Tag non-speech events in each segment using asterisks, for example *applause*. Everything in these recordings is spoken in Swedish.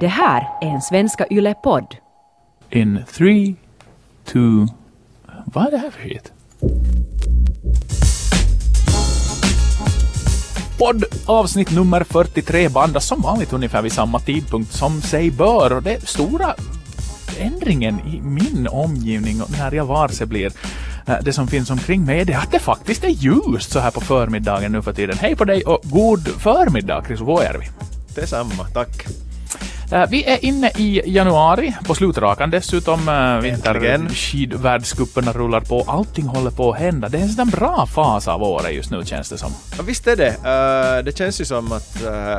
Det här är en Svenska Yle-podd. In three, two... Vad är det här för skit? Podd avsnitt nummer 43 bandas som vanligt ungefär vid samma tidpunkt som sig bör. Och det stora ändringen i min omgivning och när jag varse blir eh, det som finns omkring mig är det att det faktiskt är ljust så här på förmiddagen nu för tiden. Hej på dig och god förmiddag Chris Vuojärvi. Detsamma, tack. Eh, Vi är inne i januari, på slutrakan dessutom. eh, Vinter, Äntligen. skidvärldscuperna rullar på, allting håller på att hända. Det är en sån bra fas av året just nu känns det som. Ja, visst är det. Eh, det känns ju som att eh,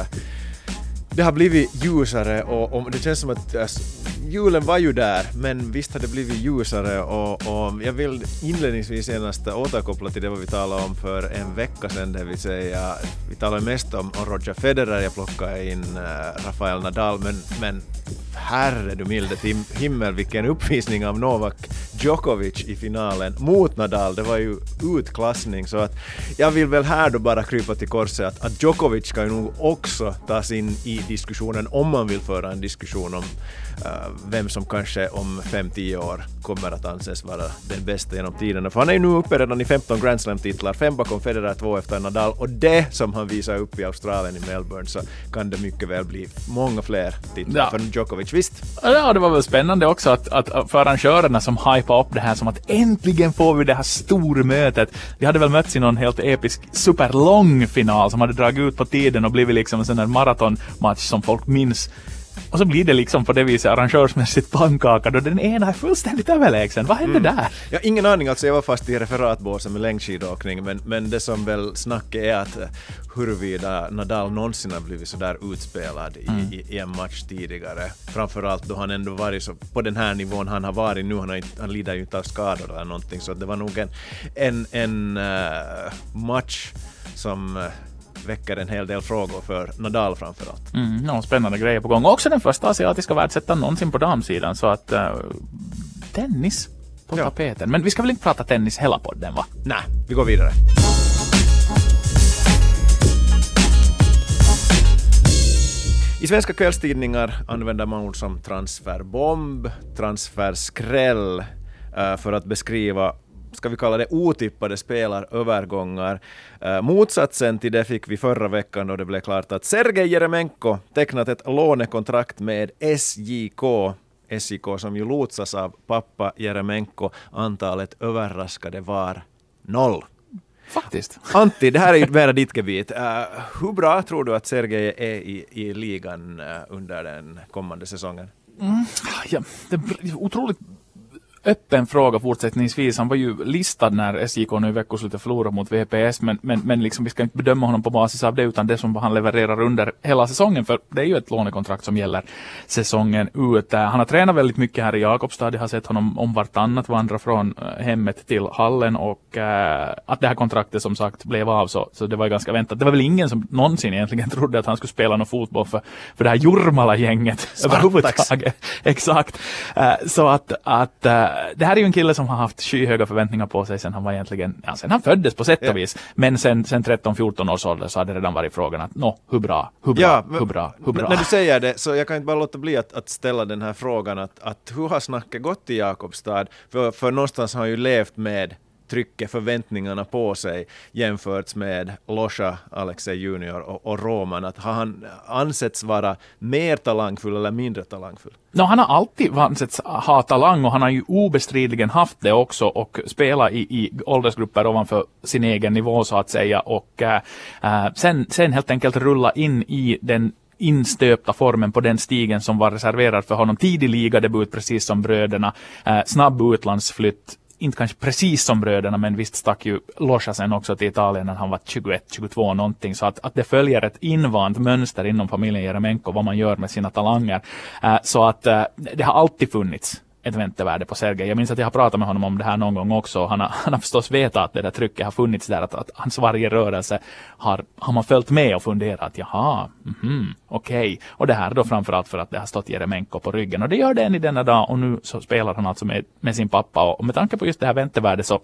det har blivit ljusare och, och det känns som att alltså, julen var ju där, men visst har det blivit ljusare och, och jag vill inledningsvis senast återkoppla till det vad vi talade om för en vecka sedan, det vill säga vi talade mest om, om Roger Federer, jag plockade in äh, Rafael Nadal, men, men herre du milde tim- himmel vilken uppvisning av Novak Djokovic i finalen mot Nadal. Det var ju utklassning så att jag vill väl här då bara krypa till korset att, att Djokovic ska ju nog också tas in i diskussionen om man vill föra en diskussion om eh, vem som kanske om 5-10 år kommer att anses vara den bästa genom tiderna. För han är ju nu uppe redan i 15 Grand Slam-titlar, fem bakom Federer, två efter Nadal och det som han visar upp i Australien i Melbourne så kan det mycket väl bli många fler titlar Ja. för Djokovic. Visst, Ja, det var väl spännande också att, att, att för arrangörerna som hypade upp det här som att äntligen får vi det här stormötet. Vi hade väl mötts i någon helt episk superlång final som hade dragit ut på tiden och blivit liksom en sån där maratonmatch som folk minns. Och så blir det liksom på det viset arrangörsmässigt pannkaka då den ena är fullständigt överlägsen. Vad hände där? Jag har ingen aning, alltså jag var fast i referatbåsen med längdskidåkning, men, men det som väl snacket är att eh, huruvida Nadal någonsin har blivit sådär utspelad i, i, i en match tidigare. Framförallt då han ändå varit så, på den här nivån han har varit nu, han, har han lider ju inte av skador eller någonting, så det var nog en, en, en eh, match som eh, väcker en hel del frågor för Nadal framförallt. Mm, no, spännande grejer på gång. Också den första asiatiska världsettan någonsin på damsidan. Så att uh, tennis på Ja. tapeten. Men vi ska väl inte prata tennis hela podden va? Nej, vi går vidare. I svenska kvällstidningar använder man ord som transferbomb, transferskräll eh, för att beskriva ska vi kalla det otippade spelarövergångar. Eh, motsatsen till det fick vi förra veckan då det blev klart att Sergej Jeremenko tecknat ett lånekontrakt med SJK SJK som ju lotsas av pappa Jeremenko. Antalet överraskade var noll. Faktiskt. Antti, det här är ju mera ditt gebit. Uh, hur bra tror du att Sergej är i, i ligan uh, under den kommande säsongen? Ja, det är otroligt öppen fråga fortsättningsvis. Han var ju listad när SJK nu i veckoslutet förlorade mot VPS, men, men, men liksom, vi ska inte bedöma honom på basis av det, utan det som han levererar under hela säsongen, för det är ju ett lånekontrakt som gäller säsongen ut. Eh, Han har tränat väldigt mycket här i Jakobstad, jag har sett honom om vartannat vandra från eh, hemmet till hallen och eh, att det här kontraktet som sagt blev av så, så det var ju ganska väntat. Det var väl ingen som någonsin egentligen *laughs* trodde att han skulle spela någon fotboll för, för det här överhuvudtaget. *laughs* Exakt. Eh, så att, att eh, det här är ju en kille som har haft skyhöga förväntningar på sig sen han var egentligen, ja, sen han föddes på sätt Ja. och vis. Men sen, sen 13-14 års ålder så hade det redan varit frågan att nå, hur bra, hur bra, men hur bra, hur bra. När du säger det så jag kan inte bara låta bli att, att ställa den här frågan att, att hur har snacket gått i Jakobstad? För, för någonstans har han ju levt med trycker förväntningarna på sig jämfört med Losha, Alexej Junior och, och Roman. Att har han ansetts vara mer talangfull eller mindre talangfull? No, han har alltid ansetts ha talang och han har ju obestridligen haft det också och spelat i, i åldersgrupper ovanför sin egen nivå så att säga och äh, äh, sen, sen helt enkelt rulla in i den instöpta formen på den stigen som var reserverad för honom. Tidig ligadebut precis som bröderna, äh, snabb utlandsflytt, inte kanske precis som bröderna, men visst stack ju Losha sen också till Italien när han var 21, 22 någonting. Så att, att det följer ett invant mönster inom familjen Jeremenko, vad man gör med sina talanger. Eh, så att eh, det har alltid funnits ett väntevärde på Sergej. Jag minns att jag har pratat med honom om det här någon gång också. Han har, *laughs* han har förstås vetat att det där trycket har funnits där, att, att hans varje rörelse har, har man följt med och funderat, jaha, mhm, okej. Och det här då framförallt för att det har stått Jeremenko på ryggen. Och det gör det än i denna dag och nu så spelar han alltså med, med sin pappa och med tanke på just det här väntevärdet så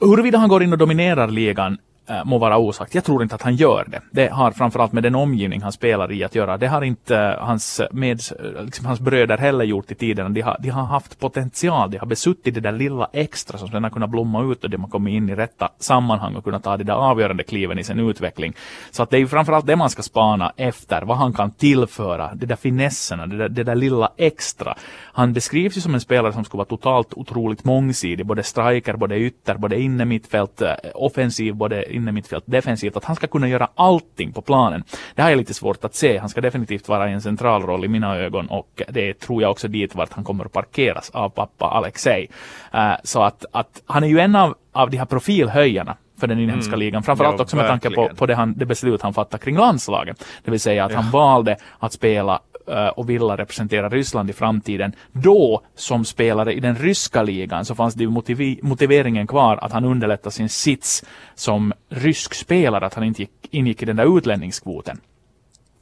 Huruvida han går in och dominerar ligan eh, må vara osagt. Jag tror inte att han gör det. Det har framförallt med den omgivning han spelar i att göra. Det har inte eh, hans, eh, med, eh, liksom hans bröder heller gjort i tiden. De har, de har haft potential. De har besuttit det där lilla extra som sedan har kunnat blomma ut och de har kommit in i rätta sammanhang och kunnat ta de där avgörande kliven i sin utveckling. Så att det är framförallt det man ska spana efter. Vad han kan tillföra. De där finesserna, det där, det där lilla extra. Han beskrivs ju som en spelare som skulle vara totalt otroligt mångsidig. Både striker, både ytter, både inne mittfält, eh, offensiv, både inne mittfält, defensivt. Att han ska kunna göra allting på planen. Det här är lite svårt att se. Han ska definitivt vara i en central roll i mina ögon och det tror jag också dit vart han kommer att parkeras av pappa Alexei. Uh, så att, att han är ju en av, av de här profilhöjarna för den inhemska mm. ligan. Framförallt ja, också med tanke på, på det, han, det beslut han fattade kring landslaget. Det vill säga att ja. han valde att spela Eh, och vilja representera Ryssland i framtiden. Då som spelare i den ryska ligan så fanns det ju motiv motiveringen kvar att han underlättade sin sits som rysk spelare, att han inte gick, ingick i den där utlänningskvoten.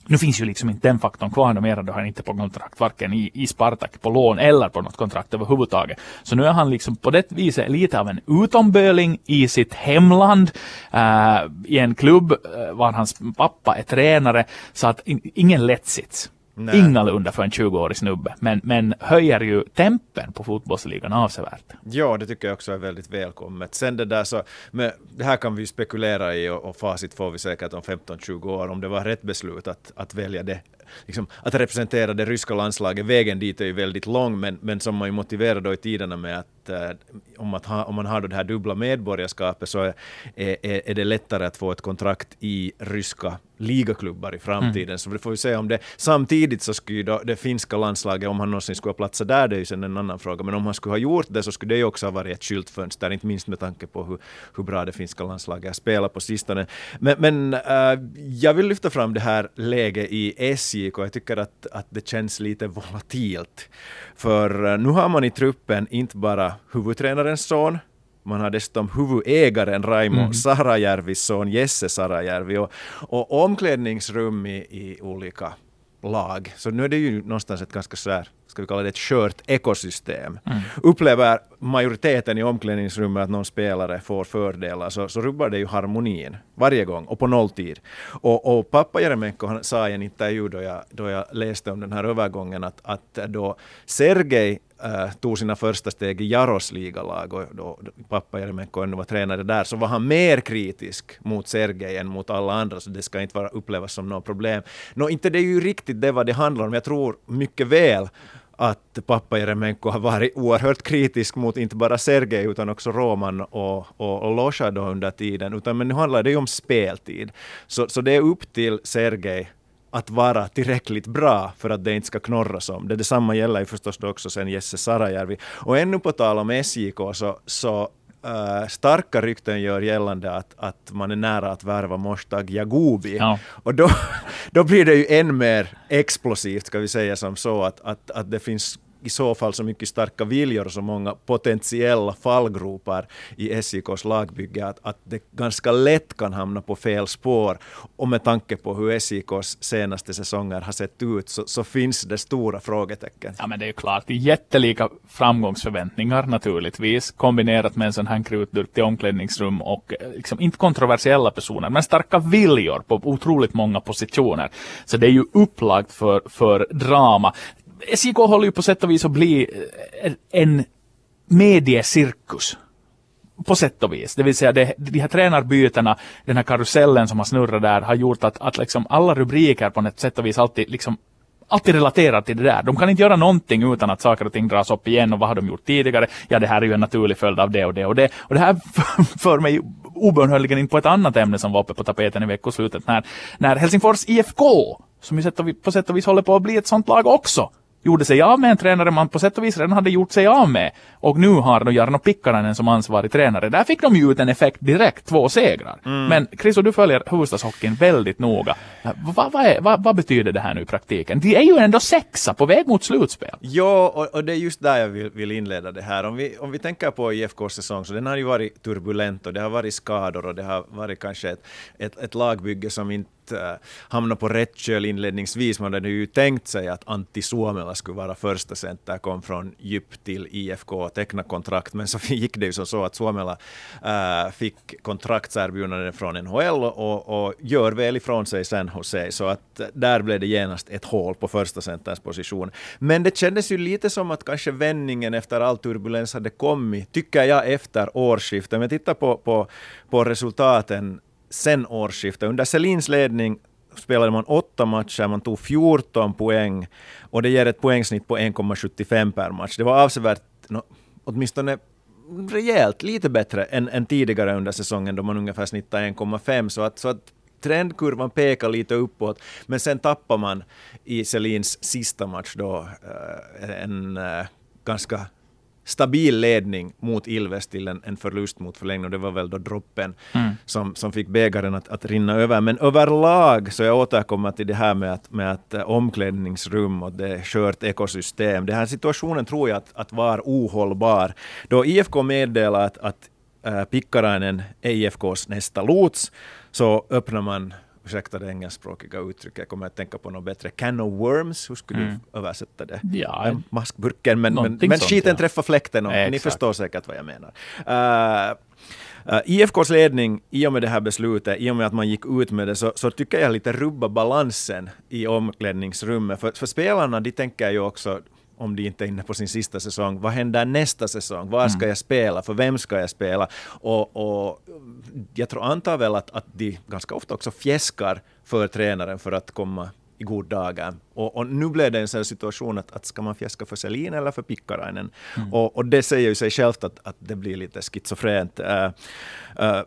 Nu finns ju liksom inte den faktorn kvar numera då han inte på kontrakt varken i, i Spartak på lån eller på något kontrakt överhuvudtaget. Så nu är han liksom på det viset lite av en utomböling i sitt hemland äh, i en klubb äh, var hans pappa är tränare så att in, ingen lättsits. Nej. Ingalunda för en 20-årig snubbe, men, men höjer ju tempen på fotbollsligan avsevärt. Ja, det tycker jag också är väldigt välkommet. Sen det där så, men det här kan vi spekulera i och, och facit får vi säkert om 15-20 år om det var rätt beslut att, att välja det liksom, att representera det ryska landslaget. Vägen dit är ju väldigt lång, men, men som man ju motiverar då i tiderna med att eh, om, att ha, om man har då det här dubbla medborgarskapet så är, är, är det lättare att få ett kontrakt i ryska ligaklubbar i framtiden. Mm. Så vi får vi se om det... Samtidigt så skulle då det finska landslaget, om han någonsin skulle ha platsat där, det är ju sen en annan fråga, men om han skulle ha gjort det så skulle det ju också ha varit ett skyltfönster, inte minst med tanke på hur, hur bra det finska landslaget har spelat på sistone. Men, men äh, jag vill lyfta fram det här läget i SJK, jag tycker att, att det känns lite volatilt. För äh, nu har man i truppen inte bara huvudtränarens son, man har dessutom huvudägaren Raimo mm. Sarajärvis son Jesse Sarajärvi och, och omklädningsrum i, i olika lag. Så nu är det ju någonstans ett ganska så här, ska vi kalla det ett skört ekosystem. Mm. Upplever majoriteten i omklädningsrummet att någon spelare får fördelar så, så rubbar det ju harmonin varje gång och på nolltid. Och, och pappa Jeremenko sa i en intervju då jag, då jag läste om den här övergången att, att då Sergej äh, tog sina första steg i Jaros ligalag och då, då pappa Jeremenko ännu var tränare där, så var han mer kritisk mot Sergej än mot alla andra, så det ska inte vara upplevas som något problem. Nå, inte det är ju riktigt det vad det handlar om. Jag tror mycket väl att pappa Jeremenko har varit oerhört kritisk mot inte bara Sergej utan också Roman och, och, och Losha då under tiden. Utan, men nu handlar det ju om speltid. Så, så det är upp till Sergej att vara tillräckligt bra för att det inte ska knorras om. Det detsamma gäller ju förstås också sen Jesse Sarajärvi. Och ännu på tal om SJK så, så Uh, starka rykten gör gällande att, att man är nära att värva Moshtag Jagubi. Ja. Och då, *laughs* då blir det ju än mer explosivt, ska vi säga som så, att, att, att det finns i så fall så mycket starka viljor och så många potentiella fallgropar i SJKs lagbygge att, att det ganska lätt kan hamna på fel spår. Och med tanke på hur SJKs senaste säsonger har sett ut så, så finns det stora frågetecken. Ja men det är ju klart, det är jättelika framgångsförväntningar naturligtvis kombinerat med en sån här krutdurk till omklädningsrum och eh, liksom, inte kontroversiella personer men starka viljor på otroligt många positioner. Så det är ju upplagt för, för drama. SJK håller ju på sätt och vis att bli eh, en mediecirkus på sätt och vis. Det vill säga det, de här tränarbytena, den här karusellen som har snurrat där har gjort att, att liksom alla rubriker på ett sätt och vis alltid liksom alltid relaterar till det där. De kan inte göra någonting utan att saker och ting dras upp igen och vad har de gjort tidigare? Ja, det här är ju en naturlig följd av det och det och det. Och det här *laughs* för mig obönhörligen in på ett annat ämne som var uppe på tapeten i veckoslutet när, när Helsingfors IFK, som ju på sätt och vis håller på att bli ett sånt lag också, gjorde sig av med en tränare man på sätt och vis redan hade gjort sig av med. Och nu har då Jarno Pikkarainen som ansvarig tränare. Där fick de ju ut en effekt direkt, två segrar. Mm. Men Chris, du följer huvudstadshockeyn väldigt noga. Vad, är, vad, vad, betyder det här nu i praktiken? De är ju ändå sexa på väg mot slutspel. Ja, och, och det är just där jag vill, vill, inleda det här. Om vi, om vi tänker på IFKs säsong, så den har ju varit turbulent och det har varit skador och det har varit kanske ett, ett, ett lagbygge som inte uh, hamna på rätt köl inledningsvis. Man hade ju tänkt sig att Antti Suomela skulle vara första center, kom från Djup till IFK och teckna kontrakt, men så *laughs* gick det ju som så att Suomela uh, fick kontraktserbjudande från NHL och, och gör väl ifrån sig sen hos sig, så att där blev det genast ett hål på första centerns position. Men det kändes ju lite som att kanske vändningen efter all turbulens hade kommit, tycker jag, efter årsskiftet. Om jag tittar på, på, på resultaten sen årsskiftet. Under Selins ledning spelade man åtta matcher, man tog 14 poäng och det ger ett poängsnitt på 1,75 per match. Det var avsevärt, no, åtminstone rejält lite bättre än, än tidigare under säsongen då man ungefär snittade 1,5. Så att, så att trendkurvan pekar lite uppåt, men sen tappar man i Selins sista match då eh, en eh, ganska stabil ledning mot Ilves till en, en förlust mot förlängning och det var väl då droppen mm. som, som fick bägaren att, att rinna över. Men överlag så jag återkommer till det här med att, med att uh, omklädningsrum och det skört ekosystem. Den här situationen tror jag att, att var ohållbar. Då IFK meddelade att, att uh, Pikkarainen är IFKs nästa lots så öppnar man ursäkta det engelskspråkiga uttrycket, jag kommer att tänka på något bättre. Can of worms, hur skulle mm. du översätta det? Ja, Maskburken, men, men, men skiten ja. träffar fläkten och ni förstår säkert vad jag menar. Uh, Uh, IFKs ledning, i och med det här beslutet, i och med att man gick ut med det, så, så tycker jag lite rubba balansen i omklädningsrummet. För, för spelarna, de tänker ju också, om de inte är inne på sin sista säsong. Vad händer nästa säsong? Var ska mm. jag spela? För vem ska jag spela? Och, och jag tror, antar väl att, att de ganska ofta också fjäskar för tränaren för att komma i god dagar. Och, och, nu blev det en sån situation att, att ska man fjäska för Selin eller för Pikkarainen? Mm. Och, och, det säger ju sig självt att, att det blir lite schizofrent. Uh, uh,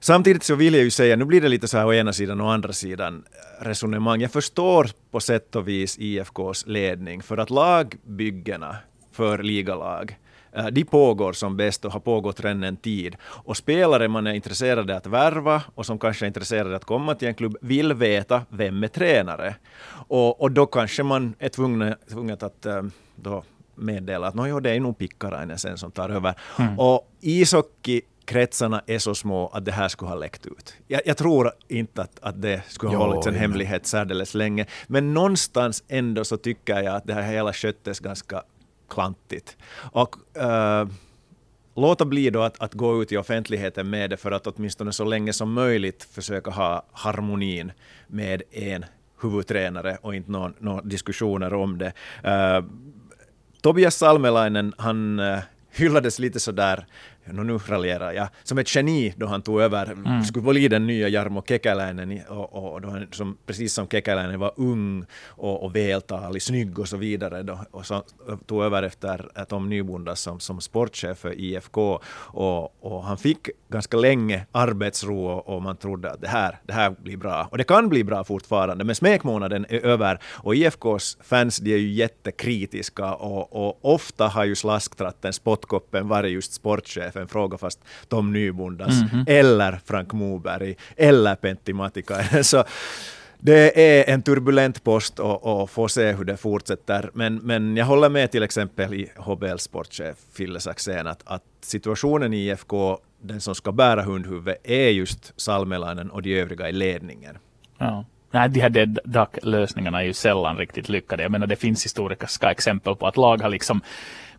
Samtidigt så vill jag ju säga, nu blir det lite så här å ena sidan och andra sidan resonemang. Jag förstår på sätt och vis IFKs ledning, för att lagbyggena för ligalag eh, de pågår som bäst och har pågått redan en tid. Och spelare man är intresserade att värva och som kanske är intresserade att komma till en klubb vill veta vem är tränare. Och, och då kanske man är tvungen, tvungen att eh, då meddela att no, det är nog Pikkarainen sen som tar över. Mm. Och ishockey kretsarna är så små att det här skulle ha läckt ut. Jag, jag tror inte att, att det skulle ha jo, hållits en ja. hemlighet särdeles länge, men någonstans ändå så tycker jag att det här hela sköttes ganska klantigt. Och uh, låta bli då att, att gå ut i offentligheten med det för att åtminstone så länge som möjligt försöka ha harmonin med en huvudtränare och inte några nå diskussioner om det. Uh, Tobias Salmelainen, han uh, hyllades lite sådär no nu raljerar jag, som ett geni då han tog över, mm. skulle bli den nya Jarmo Kekäläinen, och, och då han, som, precis som Kekäläinen var ung och, och vältalig, snygg och så vidare, då, och så, tog över efter Tom Nybunda som, som sportchef för IFK, och, och han fick ganska länge arbetsro och, och man trodde att det här, det här blir bra. Och det kan bli bra fortfarande, men smekmånaden är över. Och IFKs fans de är ju jättekritiska och, och ofta har ju slasktratten, spottkoppen varit just sportchef en fråga fast Tom Nybundas mm -hmm. eller Frank Moberg eller Pentti Matikainen. *laughs* Så det är en turbulent post och, och får se hur det fortsätter. Men, men jag håller med till exempel i HBL sportchef Fille Saxén att, att situationen i IFK, den som ska bära hundhuvudet, är just Salmelainen och de övriga i ledningen. Ja. Nej, de här dead duck-lösningarna är ju sällan riktigt lyckade. Jag menar, det finns historiska exempel på att lag har liksom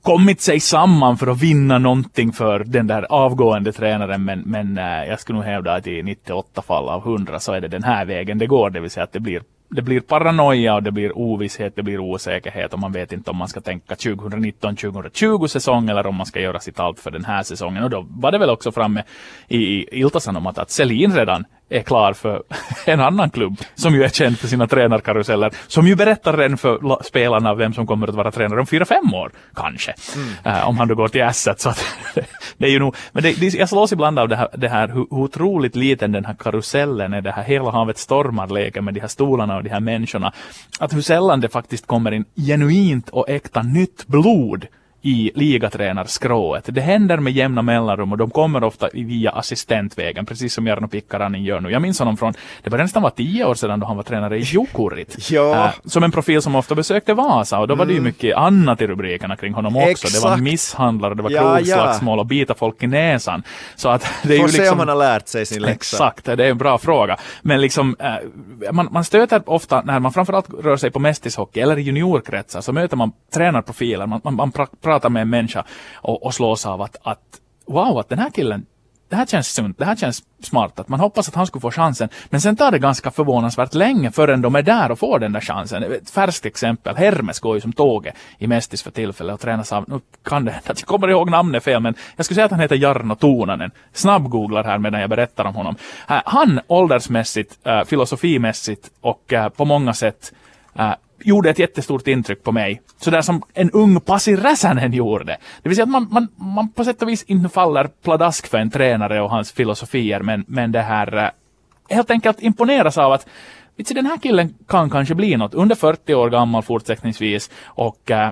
kommit sig samman för att vinna någonting för den där avgående tränaren. Men, men äh, jag skulle nog hävda att i 98 fall av 100 så är det den här vägen det går. Det vill säga att det blir det blir paranoia och det blir ovisshet, det blir osäkerhet och man vet inte om man ska tänka 2019-2020 säsong eller om man ska göra sitt allt för den här säsongen. Och då var det väl också framme i, i Ilta-Sanomat att Selin redan är klar för *laughs* en annan klubb som ju är känd för sina tränarkaruseller. Som ju berättar redan för spelarna vem som kommer att vara tränare om fyra, fem år kanske. Mm. Uh, om han då går till Asset. Så att, *laughs* det är ju nog, men det, det, jag slås ibland av det här, det här hur, hur otroligt liten den här karusellen är. Det här hela havet stormar leken med de här stolarna och de här människorna. Att hur sällan det faktiskt kommer in genuint och äkta nytt blod i ligatränarskrået. Det händer med jämna mellanrum och de kommer ofta via assistentvägen, precis som Jarno Pikkarainen gör nu. Jag minns honom från, det var nästan var tio år sedan då han var tränare i Jukurit. *laughs* Ja. Äh, som en profil som ofta besökte Vasa och då var det ju mycket annat i rubrikerna kring honom också. Det var Exakt. misshandlare, det var Ja, krogslagsmål och bita folk i näsan. Så att *laughs* det är Får ju se liksom... om han har lärt sig sin läxa. Exakt, det är en bra fråga. Men liksom, eh, man, man stöter ofta, när man framförallt rör sig på mästishockey eller i juniorkretsar, så möter man tränarprofiler, man, man, man pra, pratar med en människa och, och slås av att, att wow, att den här killen det här känns sunt, det här känns smart, att man hoppas att han skulle få chansen. Men sen tar det ganska förvånansvärt länge förrän de är där och får den där chansen. Ett färskt exempel, Hermes går ju som tåget i Mestis för tillfället och tränas av, nu kan det hända att jag kommer ihåg namnet fel, men jag skulle säga att han heter Jarno Tonanen. Snabbgooglar här medan jag berättar om honom. Äh, han åldersmässigt, äh, filosofimässigt och äh, på många sätt gjorde ett jättestort intryck på mig. Sådär som en ung Pasi Räsänen gjorde. Det vill säga att man, man, man på sätt och vis inte faller pladask för en tränare och hans filosofier, men, men det här eh, helt enkelt imponeras av att Vitsi, den här killen kan kanske bli något. Under 40 år gammal fortsättningsvis och äh,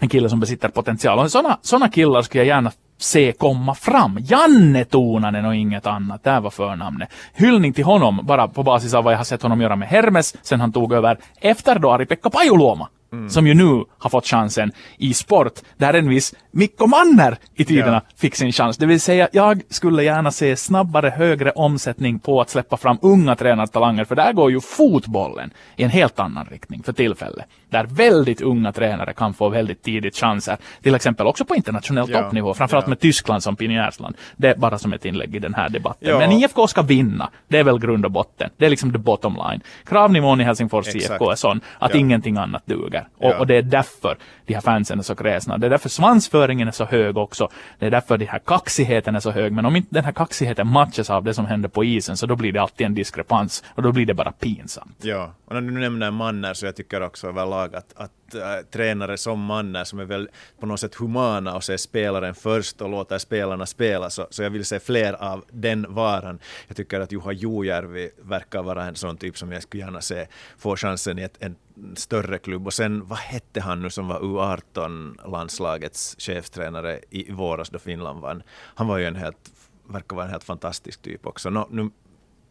en kille som besitter potential. Och sådana såna killar skulle jag gärna se komma fram. Janne Tonanen och inget annat. Det här var förnamnet. Hyllning till honom, bara på basis av vad jag har sett honom göra med Hermes sen han tog över efter då Ari-Pekka Pajuluoma. Som ju nu har fått chansen i sport, där en viss Mikko Manner i tiderna fick sin chans. Det vill säga, jag skulle gärna se snabbare, högre omsättning på att släppa fram unga tränartalanger, för där går ju fotbollen i en helt annan riktning för tillfället. Där väldigt unga tränare kan få väldigt tidigt chanser, till exempel också på internationell Ja, toppnivå, framförallt ja. med Tyskland som pionjärsland. Det är bara som ett inlägg i den här debatten. Men IFK ska vinna, det är väl grund och botten. Det är liksom the bottom line. Kravnivån i Helsingfors Exakt. IFK är sån att ingenting annat duger. Och, Ja. och det är därför de här fansen är så kräsna. Det är därför svansföringen är så hög också. Det är därför den här kaxigheten är så hög. Men om inte den här kaxigheten matchas av det som händer på isen så då blir det alltid en diskrepans och då blir det bara pinsamt. Ja, och när du nämner Manner så jag tycker också överlag att, att äh, tränare som Manner som är väl på något sätt humana och ser spelaren först och låter spelarna spela så, så jag vill se fler av den varan. Jag tycker att Juha Jojärvi verkar vara en sån typ som jag skulle gärna se få chansen i ett, en större klubb. Och sen, vad hette han nu som var U18-landslagets chefstränare i, våras då Finland vann? Han var ju en helt, verkar vara en helt fantastisk typ också. No, nu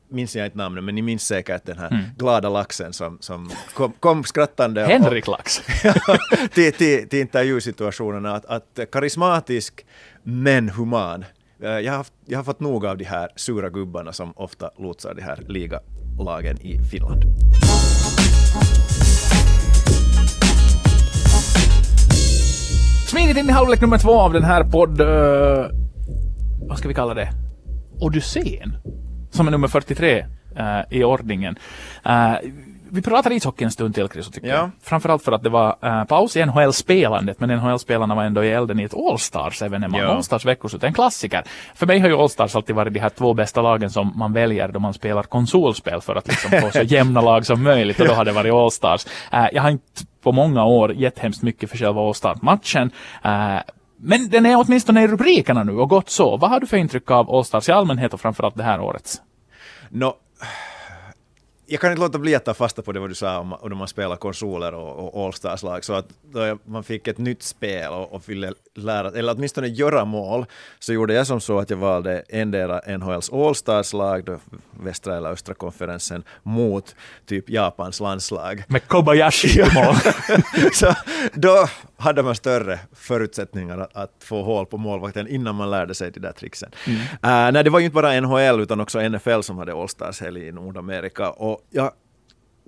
minns jag inte namnet, men ni minns säkert den här glada laxen som, som kom, kom skrattande och- Henrik Lax. *laughs* till, till, till intervjusituationerna. Att, att karismatisk men human. Eh, Jag har, jag har fått nog av de här sura gubbarna som ofta lotsar de här ligalagen i Finland. Smidigt in i halvlek nummer två av den här podd... eh, vad ska vi kalla det? Odysseen. Som är nummer 43 eh, i ordningen. Eh, vi pratar ishockey en stund till, Chris, tycker Ja. jag. Framförallt för att det var eh, paus i NHL-spelandet, men NHL-spelarna var ändå i elden i ett All-Stars-evenemang. Ja. All-Stars veckoslut, en klassiker. För mig har ju All-Stars alltid varit de här två bästa lagen som man väljer då man spelar konsolspel för att liksom få så *laughs* jämna lag som möjligt, och då har det varit All-Stars. Eh, jag har inte på många år gett hemskt mycket för själva All-Star-matchen. Eh, men den är åtminstone i rubrikerna nu och gott så. Vad har du för intryck av Allstars i allmänhet och framförallt det här årets? No jag kan inte låta bli att ta fasta på det vad du sa om, om man spelar konsoler och, och All-Stars-lag. Så att då man fick ett nytt spel och, och ville lära, eller åtminstone göra mål, så gjorde jag som så att jag valde endera NHLs All-Stars-lag, västra eller östra konferensen, mot typ Japans landslag. Med Kobayashi i mål. *laughs* så då hade man större förutsättningar att, att få hål på målvakten innan man lärde sig de där tricksen. Mm. Uh, nej, det var ju inte bara NHL utan också NFL som hade All-Stars-helg i Nordamerika. Och jag,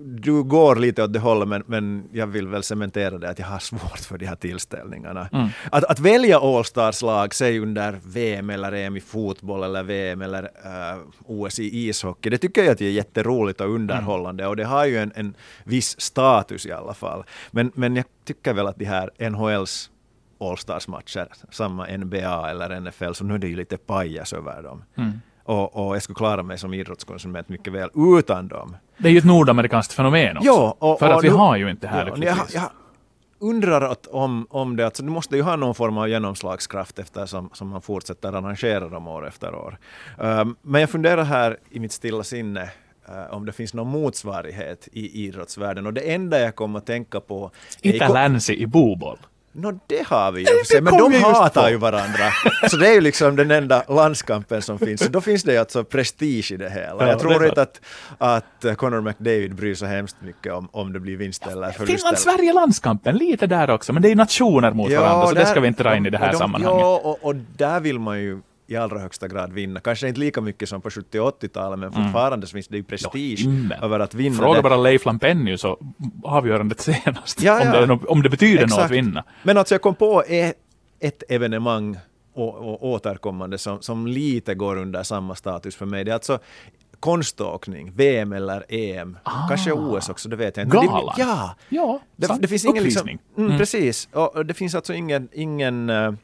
du går lite åt det hållet men, men jag vill väl cementera det att jag har svårt för de här tillställningarna. Mm. Att, att välja All-Stars-lag, säg under VM eller EM i fotboll eller VM eller eh, OS i ishockey, det tycker jag att det är jätteroligt och underhållande och det har ju en, en viss status i alla fall. Men, men jag tycker väl att de här NHLs All-Stars-matcher, samma NBA eller NFL, så nu är det ju lite pajas över dem. Mm. Och, och jag skulle klara mig som idrottskonsument mycket väl utan dem. Det är ju ett nordamerikanskt fenomen också. Ja, och- för att vi nu- har ju inte här Ja, jag, undrar att om, om det, alltså du måste ju ha någon form av genomslagskraft eftersom som man fortsätter arrangera dem år efter år. Um, men jag funderar här i mitt stilla sinne uh, om det finns någon motsvarighet i idrottsvärlden och det enda jag kommer att tänka på Inte Lancy i boboll. Nå, det har vi ju. sig, Men de hatar på. ju varandra. Så det är ju liksom den enda landskampen som finns. Så då finns det ju alltså prestige i det hela. Ja, jag tror inte att, att Conor McDavid bryr sig hemskt mycket om, om det blir vinst eller förlust. Finland-Sverige-landskampen, lite där också, men det är ju nationer mot varandra, så det ska vi inte dra in i det här de, sammanhanget. Ja, och, och där vill man ju i allra högsta grad vinna. Kanske inte lika mycket som på 70 och 80-talet, men fortfarande så finns det ju prestige Mm. himmel. över att vinna Fråga det. bara Leif Lampenius så avgörandet *laughs* senast, Ja, om, ja. det, är nå- om det betyder något att Exakt. vinna. Men alltså jag kom på ett, ett evenemang och, och återkommande som, som lite går under samma status för mig. Det är alltså konståkning, VM eller EM, kanske OS också, det vet jag inte. Det- Ah. Galan. Ja, Ja, det, det finns ingen liksom, Uppvisning. mm, Precis, och det finns alltså ingen, ingen uh,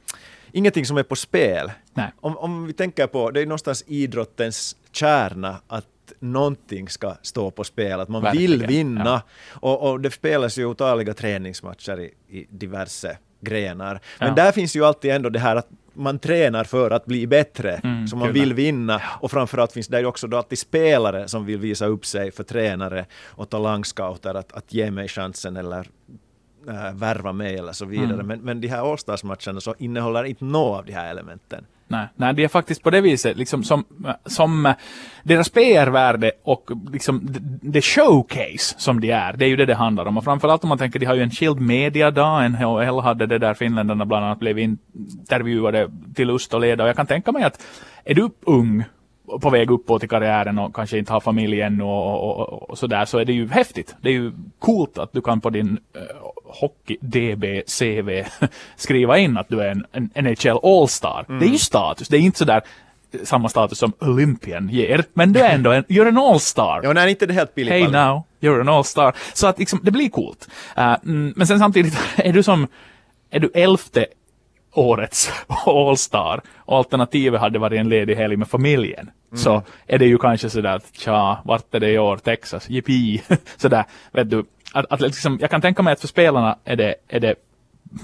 ingenting som är på spel. Nej. Om, om vi tänker på, det är någonstans idrottens kärna att någonting ska stå på spel, att man vill Verkligen, vinna. ja. Och, och det spelas ju otaliga träningsmatcher i, i diverse grenar. Men Ja. där finns ju alltid ändå det här att man tränar för att bli bättre, Mm, så man vill vinna. Och framförallt finns det ju också då alltid spelare som vill visa upp sig för tränare och talangscouter att, att ge mig chansen eller äh, värva mig eller så vidare. Mm. Men, men de här All-Stars-matcherna så innehåller inte något av de här elementen. Nej, nej, det är faktiskt på det viset, liksom som, som eh, deras PR-värde och liksom det, showcase som de är, det är ju det det handlar om. Och framförallt om man tänker, de har ju en skild media-dag, NHL hade det där finländarna bland annat blev intervjuade till lust och leda. Och jag kan tänka mig att är du ung på väg uppåt i karriären och kanske inte har familj ännu och, och, och, och sådär, så är det ju häftigt. Det är ju coolt att du kan på din uh, hockey DB CV *laughs* skriva in att du är en, en NHL All-star. Det är ju status, det är inte sådär eh, samma status som Olympian ger, men du är ändå en, you're an All-star. Ja, nej, inte det helt billigt. Hey Palle. now, you're an all-star. Så att liksom, det blir coolt. Uh, mm, men sen samtidigt, *laughs* är du som, är du elfte årets *laughs* all-star och alternativet hade varit en ledig helg med familjen. Så är det ju kanske sådär att tja, vart är det i år? Texas, jippi. sådär, vet du. Att, att liksom, jag kan tänka mig att för spelarna är det, är det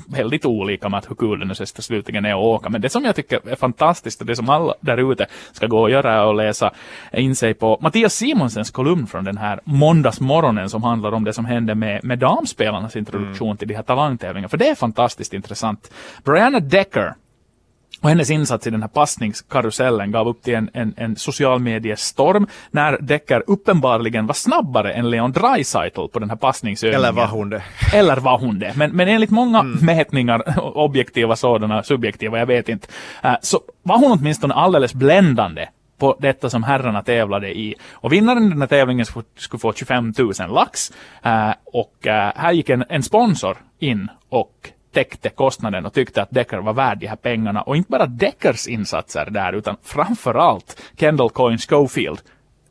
väldigt olika med att hur kul det nu sista slutligen är att åka. Men det som jag tycker är fantastiskt och det som alla där ute ska gå och göra är att läsa in sig på Mattias Simonsens kolumn från den här måndagsmorgonen som handlar om det som hände med, med damspelarnas introduktion till de här talangtävlingarna. För det är fantastiskt intressant. Brianna Decker och hennes insats i den här passningskarusellen gav upp till en, en, en social mediestorm när Decker uppenbarligen var snabbare än Leon Draisaitl på den här passningsövningen. Eller var hon det? *laughs* Eller var hon det? Men, men enligt många mätningar, *laughs* objektiva sådana, subjektiva, jag vet inte, eh, så var hon åtminstone alldeles bländande på detta som herrarna tävlade i. Och vinnaren i den här tävlingen skulle få- skulle få 25 000 lax. Eh, och eh, här gick en, en sponsor in och täckte kostnaden och tyckte att Decker var värd de här pengarna. Och inte bara Deckers insatser där, utan framförallt Kendall Coyne Schofield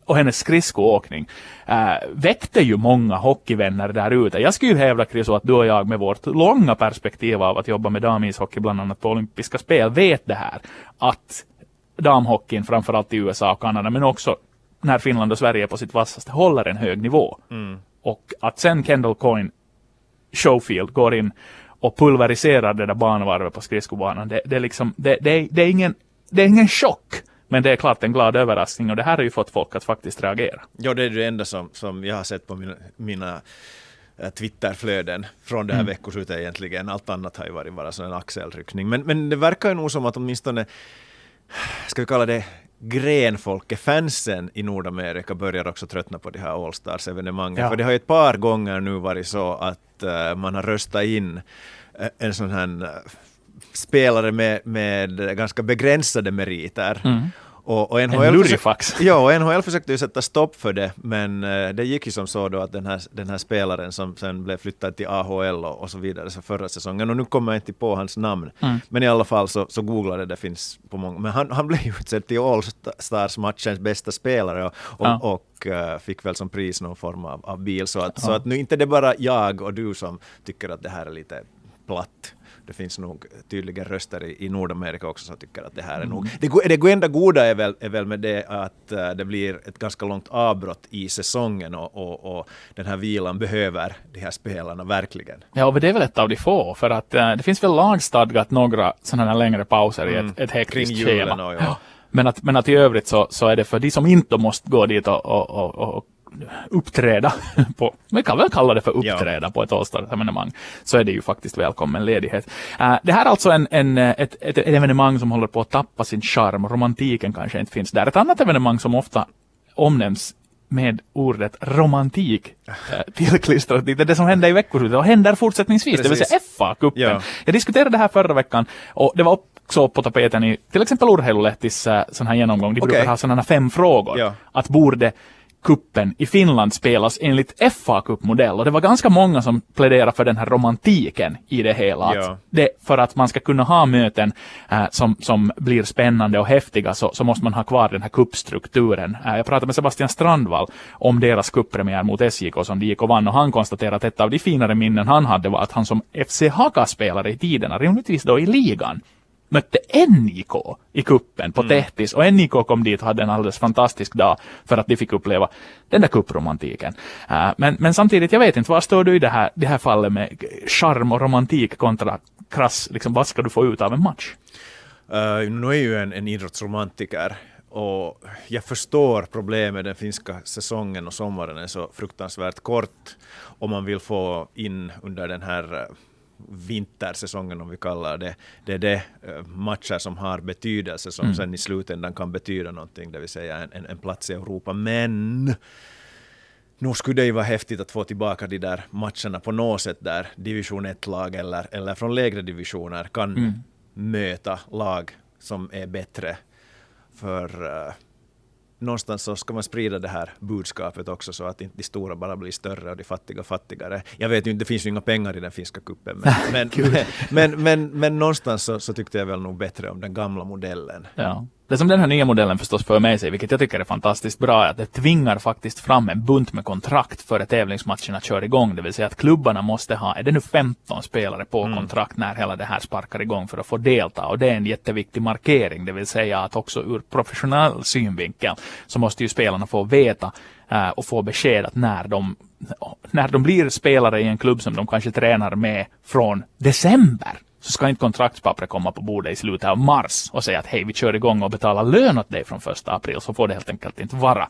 och hennes skridskoåkning äh, väckte ju många hockeyvänner där ute. Jag skulle ju hävda, Chris, att du och jag med vårt långa perspektiv av att jobba med damishockey, bland annat på olympiska spel, vet det här. Att damhockeyn, framförallt i USA och Kanada, men också när Finland och Sverige är på sitt vassaste, håller en hög nivå. Och att sen Kendall Coyne Showfield går in och pulveriserar det där banvarvet på skridskobanan. Det, det, är liksom, det, det, det, är ingen, det är ingen chock, men det är klart en glad överraskning och det här har ju fått folk att faktiskt reagera. Ja, det är det enda som, som jag har sett på mina, mina eh, Twitterflöden från det här veckoslutet egentligen. Allt annat har ju varit bara en axelryckning. Men, men det verkar ju nog som att åtminstone, ska vi kalla det grenfolket, fansen i Nordamerika börjar också tröttna på de här Allstars-evenemangen. Ja. För det har ju ett par gånger nu varit så att eh, man har röstat in eh, en sån här eh, spelare med, med ganska begränsade meriter. Och, och NHL En försökte- lurifax. *laughs* Ja, och NHL försökte ju sätta stopp för det, men eh, det gick ju som så då att den här, den här spelaren som sen blev flyttad till AHL och, och så vidare så förra säsongen, och nu kommer jag inte på hans namn, men i alla fall så, så googlade det, finns på många, men han, han blev ju utsedd till All-Stars-matchens bästa spelare och, Ja. och eh, fick väl som pris någon form av, av bil, så att, så att nu inte det bara jag och du som tycker att det här är lite platt. Det finns nog tydligen röster i, i Nordamerika också som tycker att det här är nog... Det, go- det enda goda är väl, är väl med det att eh, det blir ett ganska långt avbrott i säsongen och, och, och den här vilan behöver de här spelarna verkligen. Ja, och det är väl ett av de få, för att eh, det finns väl lagstadgat några sådana här längre pauser i ett, ett hektiskt schema. och ja. Men att, men att i övrigt så, så är det för de som inte måste gå dit och, och, och, och uppträda *laughs* på, vi kan väl kalla det för uppträda ja. på ett All-Star-evenemang, så är det ju faktiskt välkommen ledighet. Uh, det här är alltså en, en, ett, ett, evenemang som håller på att tappa sin charm, romantiken kanske inte finns där. Ett annat evenemang som ofta omnämns med ordet romantik äh, *laughs* tillklistrat dit. Det som hände i veckoslutet och händer fortsättningsvis, Precis. det vill säga FA-cupen. Ja. Jag diskuterade det här förra veckan och det var också på tapeten i till exempel Urheilulehtis äh, sån här genomgång. De okay. brukar ha sådana fem frågor. Ja. Att borde kuppen i Finland spelas enligt FA-cupmodell och det var ganska många som pläderade för den här romantiken i det hela. Ja. Det, för att man ska kunna ha möten äh, som, som blir spännande och häftiga så, så måste man ha kvar den här kuppstrukturen. Äh, jag pratade med Sebastian Strandvall om deras kuppremiär mot SJK som de gick och vann och han konstaterade att ett av de finare minnen han hade var att han som FC Haka-spelare i tiderna, rimligtvis då i ligan, mötte NIK i kuppen på mm. Tehtis och NIK kom dit och hade en alldeles fantastisk dag för att de fick uppleva den där kuppromantiken. Uh, men, men samtidigt, jag vet inte, var står du i det här, det här fallet med charm och romantik kontra krass, liksom, vad ska du få ut av en match? Uh, nu är ju en, en idrottsromantiker och jag förstår problemet, den finska säsongen och sommaren är så fruktansvärt kort om man vill få in under den här eh, vintersäsongen om vi kallar det, det är det eh, matcher som har betydelse som mm. sen i slutändan kan betyda någonting, det vill säga en, en, en plats i Europa. Men nog skulle det ju vara häftigt att få tillbaka de där matcherna på något sätt där division 1-lag eller, eller från lägre divisioner kan mm. möta lag som är bättre. För uh, någonstans så ska man sprida det här budskapet också så att inte de stora bara blir större och de fattiga fattigare. Jag vet ju inte, det finns ju inga pengar i den finska kuppen men, *laughs* men, men, men, någonstans så, så, tyckte jag väl nog bättre om den gamla modellen. Ja. Det som den här nya modellen förstås för med sig, vilket jag tycker är fantastiskt bra, är att det tvingar faktiskt fram en bunt med kontrakt före tävlingsmatcherna kör igång. Det vill säga att klubbarna måste ha, är det nu 15 spelare på mm. kontrakt när hela det här sparkar igång för att få delta. Och det är en jätteviktig markering, det vill säga att också ur professionell synvinkel så måste ju spelarna få veta uh, och få besked att när de, när de blir spelare i en klubb som de kanske tränar med från december så ska inte kontraktspappret komma på bordet i slutet av mars och säga att hej, vi kör igång och betalar lön åt dig från första april, så får det helt enkelt inte vara.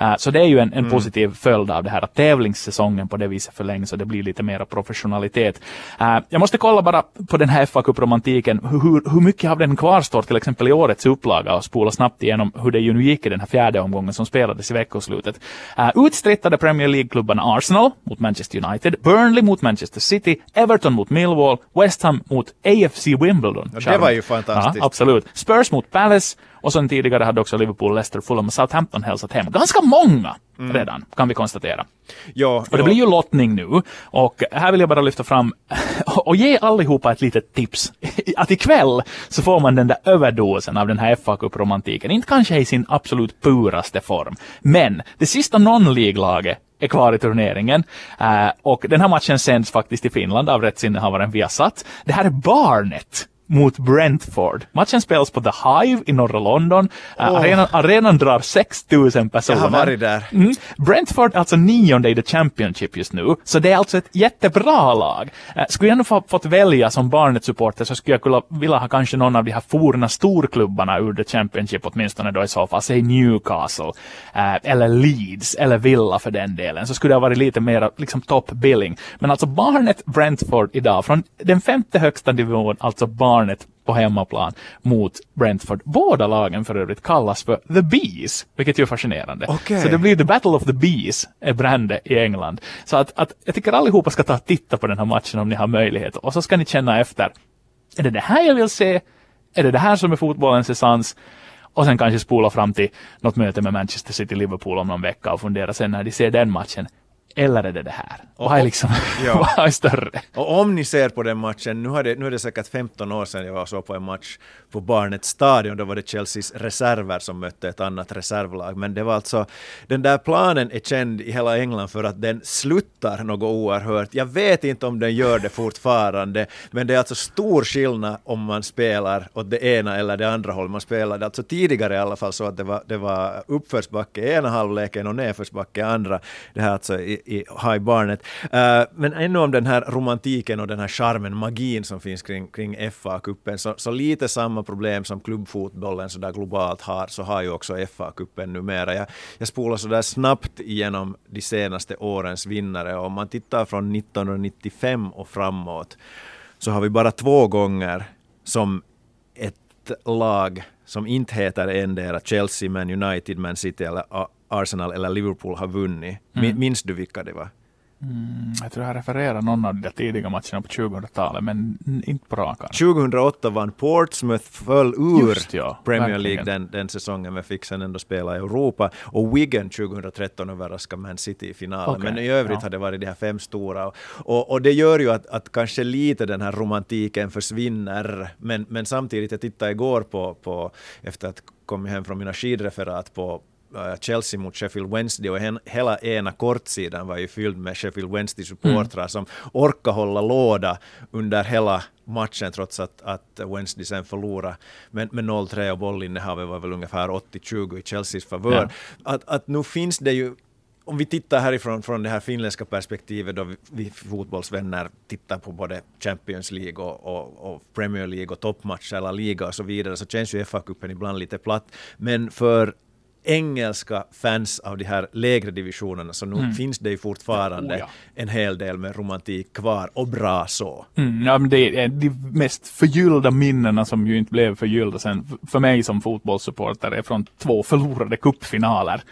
Uh, så det är ju en, en mm. positiv följd av det här att tävlingssäsongen på det viset förlängs och det blir lite mer professionalitet. Uh, jag måste kolla bara på den här fa romantiken hur, hur mycket av den kvarstår till exempel i årets upplaga och spola snabbt igenom hur det ju nu gick i den här fjärde omgången som spelades i veckoslutet. Uh, utstrittade Premier League-klubbarna Arsenal mot Manchester United, Burnley mot Manchester City, Everton mot Millwall, West Ham mot mot AFC Wimbledon. Ja, det var ju fantastiskt. Ja, absolut. Spurs mot Palace och sen tidigare hade också Liverpool, Leicester, Fulham och Southampton hälsat hem. Ganska många mm. redan, kan vi konstatera. Ja, och det ja. blir ju lottning nu. Och här vill jag bara lyfta fram *laughs* och ge allihopa ett litet tips. *laughs* Att ikväll så får man den där överdosen av den här fa Cup-romantiken. Inte kanske i sin absolut puraste form. Men det sista non-League-laget är kvar i turneringen. Uh, och den här matchen sänds faktiskt i Finland av rättsinnehavaren Viasat. Det här är Barnet mot Brentford. Matchen spelas på The Hive i norra London. Uh, oh. arenan, arenan drar 6000 personer. Jag har varit där. Mm. Brentford är alltså nionde i The Championship just nu, så det är alltså ett jättebra lag. Uh, skulle jag nu få, fått välja som Barnet-supporter så skulle jag kunna vilja ha kanske någon av de här forna storklubbarna ur The Championship åtminstone då i så fall, säg Newcastle, uh, eller Leeds, eller Villa för den delen, så skulle det ha varit lite mer liksom top billing. Men alltså Barnet Brentford idag, från den femte högsta nivån, alltså Barnet Barnet på hemmaplan mot Brentford. Båda lagen för övrigt kallas för The Bees, vilket ju är fascinerande. Okay. Så det blir The Battle of the Bees, är brände i England. Så att, att jag tycker allihopa ska ta och titta på den här matchen om ni har möjlighet. Och så ska ni känna efter. Är det det här jag vill se? Är det det här som är fotbollens essens? Och sen kanske spola fram till något möte med Manchester City-Liverpool om någon vecka och fundera sen när de ser den matchen eller är det det här? Och, vad är liksom, ja. *laughs* vad är större? Och om ni ser på den matchen, nu, det, nu är det säkert 15 år sedan jag var så på en match på Barnets stadion, då var det Chelseas reserver som mötte ett annat reservlag, men det var alltså, den där planen är känd i hela England för att den sluttar något oerhört. Jag vet inte om den gör det fortfarande, men det är alltså stor skillnad om man spelar åt det ena eller det andra hållet. Man spelade alltså tidigare i alla fall så att det var, det var uppförsbacke ena halvleken och nedförsbacke andra. Det här alltså i, i, ha i barnet. Uh, men ännu om den här romantiken och den här charmen, magin som finns kring, kring FA-cupen, så, så lite samma problem som klubbfotbollen så där globalt har, så har ju också FA-cupen numera. Jag, jag spolar så där snabbt igenom de senaste årens vinnare och om man tittar från 1995 och framåt så har vi bara två gånger som ett lag som inte heter endera Chelsea, Man United, Man City eller Arsenal eller Liverpool har vunnit. Mm. Minns du vilka det var? Mm, jag tror jag refererar någon av de tidiga matcherna på 2000-talet, men inte på rak 2008 vann Portsmouth föll ur Just, ja, Premier verkligen. League den, den säsongen, men fick sen ändå spela i Europa. Och Wigan 2013 överraskade Man City i finalen. Okay, men i övrigt ja. har det varit de här fem stora. Och, och, det gör ju att, att kanske lite den här romantiken försvinner. Men, men samtidigt, jag tittade igår på, på efter att kom hem från mina skidreferat på Chelsea mot Sheffield Wednesday och hela ena kortsidan var ju fylld med Sheffield Wednesday-supportrar mm. som orkade hålla låda under hela matchen trots att, att Wednesday sen förlorade med, med 0-3 och bollinnehavet var väl ungefär 80-20 i Chelseas favör. Ja. Att, att nu finns det ju om vi tittar härifrån från det här finländska perspektivet då vi, vi fotbollsvänner tittar på både Champions League och, och, och Premier League och toppmatcher eller liga och så vidare så känns ju FA-cupen ibland lite platt. Men för engelska fans av de här lägre divisionerna så nu mm. finns det ju fortfarande oh, ja. en hel del med romantik kvar och bra så. Mm, ja, men det är de mest förgyllda minnena som ju inte blev förgyllda sen för mig som fotbollssupporter är från två förlorade cupfinaler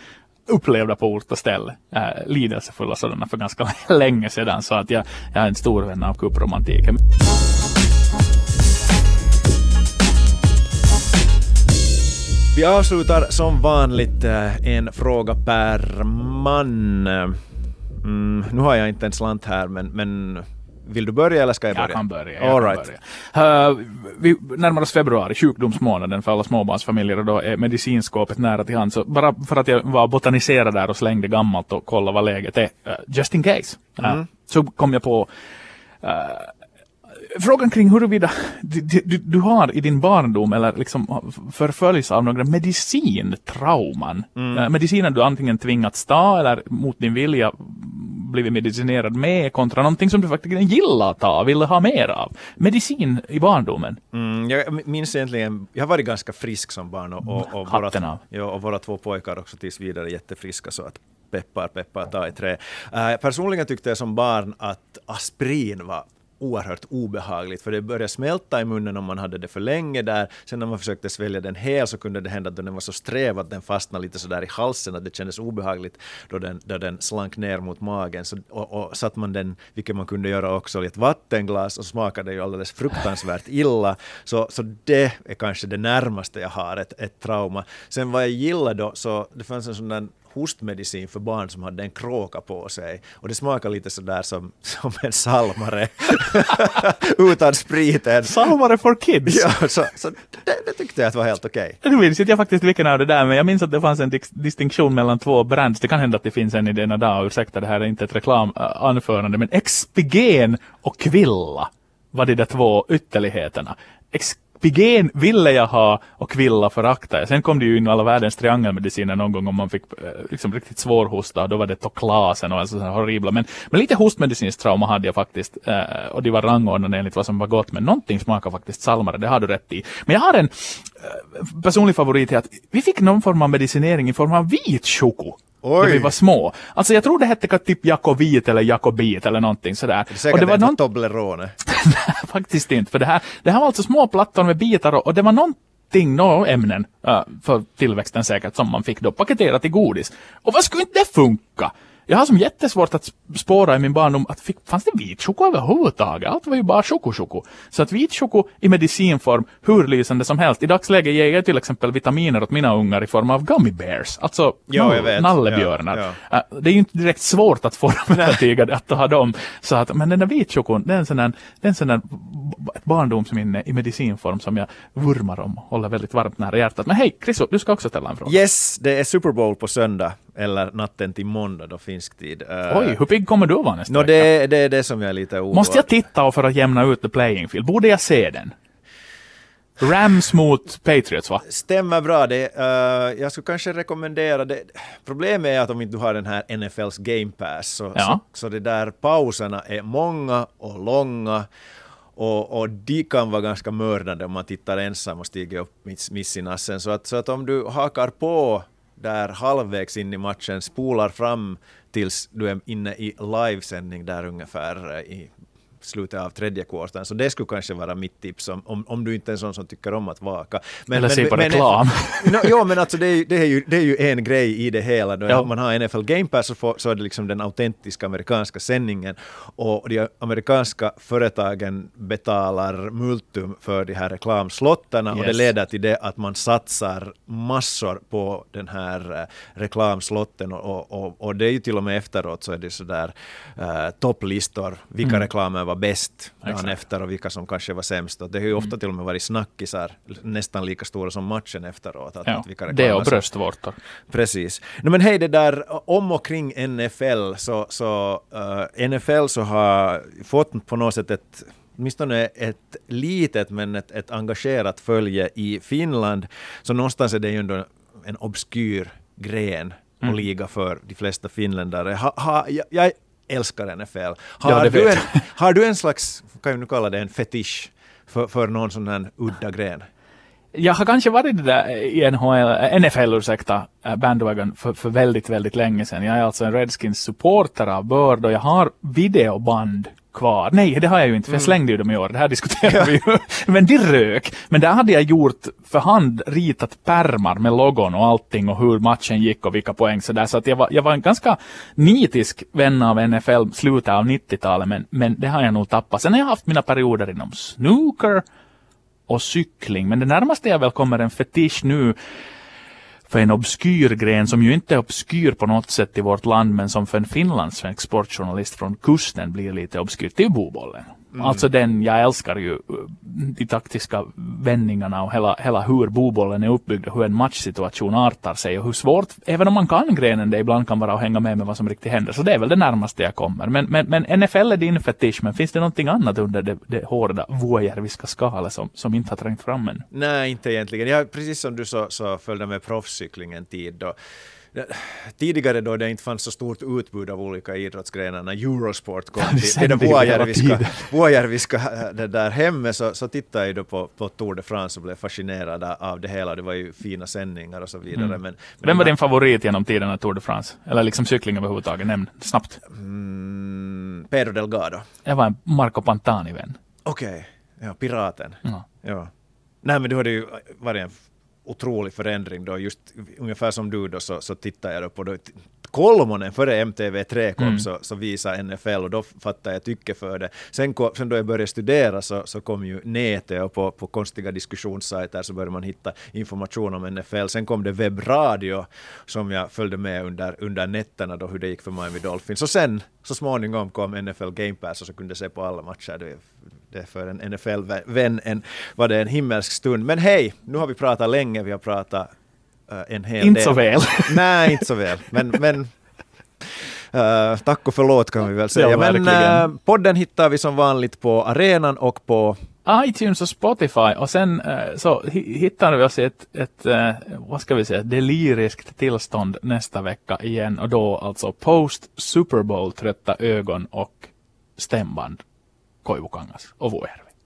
upplevda på ort och ställe. Äh, lidelsefulla sådana för ganska *laughs* länge sedan så att jag, jag är en stor vän av cupromantiken. Vi avslutar som vanligt eh, en fråga per man. Mm, nu har jag inte en slant här, men, men vill du börja eller ska jag börja? Jag kan börja. Jag All right. börja. Uh, vi närmar oss februari, sjukdomsmånaden för alla småbarnsfamiljer och då är medicinskåpet nära till hands. Så bara för att jag var botaniserad där och slängde gammalt och kollade vad läget är, uh, just in case, uh, mm. så kom jag på frågan kring huruvida du, du, du, har i din barndom eller liksom förföljs av några medicintrauman. Mm. Äh, mediciner du antingen tvingats ta eller mot din vilja blivit medicinerad med kontra någonting som du faktiskt gillar att ta, ville ha mer av. Medicin i barndomen. Mm, jag minns egentligen, jag har varit ganska frisk som barn och, och, och, våra, ja, och våra två pojkar också tills vidare jättefriska så att peppar, peppar, ta i trä. Uh, personligen tyckte jag som barn att aspirin var oerhört obehagligt, för det började smälta i munnen om man hade det för länge där. Sen när man försökte svälja den hel så kunde det hända att den var så sträv att den fastnade lite sådär i halsen att det kändes obehagligt då den, då den slank ner mot magen. Så, och, och satt man den, vilket man kunde göra också, i ett vattenglas och smakade ju alldeles fruktansvärt illa. Så, så det är kanske det närmaste jag har ett, ett trauma. Sen vad jag gillade då, så det fanns en sån där hostmedicin för barn som hade en kråka på sig. Och det smakar lite sådär som, som en salmare. *laughs* Utan spriten. Salmare for kids? Ja, så, så det, det, tyckte jag var helt okej. Okay. Nu minns inte jag faktiskt vilken av det där, men jag minns att det fanns en distinktion mellan två brands. Det kan hända att det finns en i denna dag, ursäkta det här är inte ett reklamanförande, men Expigen och Kvilla var de där två ytterligheterna. Ex Pigen ville jag ha och Kvilla förakta jag. Sen kom det ju in alla världens triangelmediciner någon gång om man fick eh, liksom riktigt svår hosta. Då var det Toklasen och alltså så horribla. Men, men lite hostmedicinskt trauma hade jag faktiskt. Eh, och de var rangordnade enligt vad som var gott. Men någonting smakar faktiskt salmare, det har du rätt i. Men jag har en eh, personlig favorit i att vi fick någon form av medicinering i form av vit choko. Oj. När vi var små. Alltså jag tror det hette typ Jakobit eller Jakobit eller någonting sådär. Det är och det var någon... Toblerone. *laughs* faktiskt inte. För det här, det här var alltså små plattor med bitar och, och det var någonting, några ämnen uh, för tillväxten säkert som man fick då paketerat i godis. Och vad skulle inte det funka? Jag har som jättesvårt att spåra i min barndom att fick, fanns det vit choko överhuvudtaget? Allt var ju bara choko-choko. Så att vit choko i medicinform, hur lysande som helst. I dagsläget ger jag till exempel vitaminer åt mina ungar i form av gummy bears, alltså ja, jag vet. nallebjörnar. Ja, ja. Äh, det är ju inte direkt svårt att få dem övertygade att ha dem. Så att, men den där vit chokon, det är en sån där, det är en sån där ett barndomsminne i medicinform som jag vurmar om, håller väldigt varmt nära hjärtat. Men hej, Chriso, du ska också ställa en fråga. Yes, det är Super Bowl på söndag, eller natten till måndag då finsk tid. Uh, Oj, hur pigg kommer du att vara nästa no, vecka? Det, det är det som jag är lite oroad. Måste jag titta för att jämna ut the playing field? Borde jag se den? Rams mot Patriots va? Stämmer bra. Det, uh, jag skulle kanske rekommendera det. Problemet är att om inte du har den här NFLs Game Pass så, Ja. så, så det där pauserna är många och långa och, och de kan vara ganska mördande om man tittar ensam och stiger upp mitt, miss i nassen. Så att, så att om du hakar på där halvvägs in i matchen, spolar fram tills du är inne i livesändning där ungefär eh, i slutet av tredje kvarten. Så det skulle kanske vara mitt tips om, om, om du inte är en sån som tycker om att vaka. Eller se på reklam. *laughs* no, jo, men alltså det är, ju- det, är ju, det är ju en grej i det hela. Då Ja. man har NFL Game Pass så, får, så är det liksom den autentiska amerikanska sändningen och de amerikanska företagen betalar multum för de här reklamslottarna och det Yes. leder till det att man satsar massor på den här eh, reklamslotten och, och, och, och det är ju till och med efteråt så är det sådär uh, topplistor, vilka reklamer var bäst dagen Exakt. efter och vilka som kanske var sämst. Och det har ju ofta till och med varit snackisar, nästan lika stora som matchen efteråt. Att, Ja, att vilka det och bröstvårtor. Precis. No, men hej, det där om och kring NFL så, så eh, NFL så har fått på något sätt ett åtminstone ett litet men ett, ett engagerat följe i Finland. Så någonstans är det ju ändå en obskyr gren och Mm. liga för de flesta finländare. Ha, ha, jag, jag älskar NFL. Har, Ja, du en, *laughs* har du en slags, kan jag nu kalla det en fetisch för, för någon sån här udda gren? Jag har kanske varit det där i NHL, NFL ursäkta, eh, bandwagon för, för väldigt, väldigt länge sedan. Jag är alltså en Redskins supporter av börd och jag har videoband kvar. Nej, det har jag ju inte, för jag slängde ju dem i år. Det här diskuterar vi ju. *laughs* Men de rök. Men där hade jag gjort för hand ritat pärmar med logon och allting och hur matchen gick och vilka poäng sådär. Så att jag var, jag var en ganska nitisk vän av NFL slutet av 90-talet, men, men det har jag nog tappat. Sen har jag haft mina perioder inom snooker och cykling. Men det närmaste jag väl kommer en fetisch nu för en obskyr gren som ju inte är obskyr på något sätt i vårt land men som för en finlandssvensk sportjournalist från kusten blir lite obskyrt. Det är ju bobollen. Mm. Alltså den, jag älskar ju eh, de taktiska vändningarna och hela, hela hur bobollen är uppbyggd och hur en matchsituation artar sig och hur svårt, även om man kan grenen, det ibland kan vara att hänga med med vad som riktigt händer. Så det är väl det närmaste jag kommer. Men, men, men NFL är din fetisch, men finns det någonting annat under det, det hårda vuojärviska skalet som, som inte har trängt fram än? Nej, inte egentligen. Jag, precis som du så, så följde med proffscyklingen tid då. Tidigare då det inte fanns så stort utbud av olika idrottsgrenar, när Eurosport kom det till, till det vuojärviska, tiden. vuojärviska det där hemmet så, så tittade jag då på, på Tour de France och blev fascinerad av det hela. Det var ju fina sändningar och så vidare. Men, men Vem var din favorit genom tiderna Tour de France? Eller liksom cykling överhuvudtaget? Nämn snabbt. Mm, Pedro Delgado. Jag var en Marco Pantani-vän. Okej, ja, piraten. Ja. Ja. Nej men då har det ju varit en otrolig förändring då, just ungefär som du då så, så tittar jag då på då, Kolmonen före MTV3 kom Mm. så, så visade NFL och då fattade jag tycke för det. Sen, kom, sen då jag började studera så, så kom ju nätet och på, på konstiga diskussionssajter så började man hitta information om NFL. Sen kom det webbradio som jag följde med under, under nätterna då hur det gick för Miami Dolphins. Och sen så småningom kom NFL Game Pass och så kunde jag se på alla matcher. Det, det är för en NFL-vän en, var det en himmelsk stund. Men hej, nu har vi pratat länge, vi har pratat eh, en hel Inte del. så väl. *laughs* Nej, inte så väl. Men, men eh, tack och förlåt kan vi väl säga. Ja, men eh, podden hittar vi som vanligt på arenan och på iTunes och Spotify och sen eh, så hittar vi oss i ett, ett eh, vad ska vi säga, deliriskt tillstånd nästa vecka igen och då alltså post Super Bowl trötta ögon och stämband Koivukangas och vår.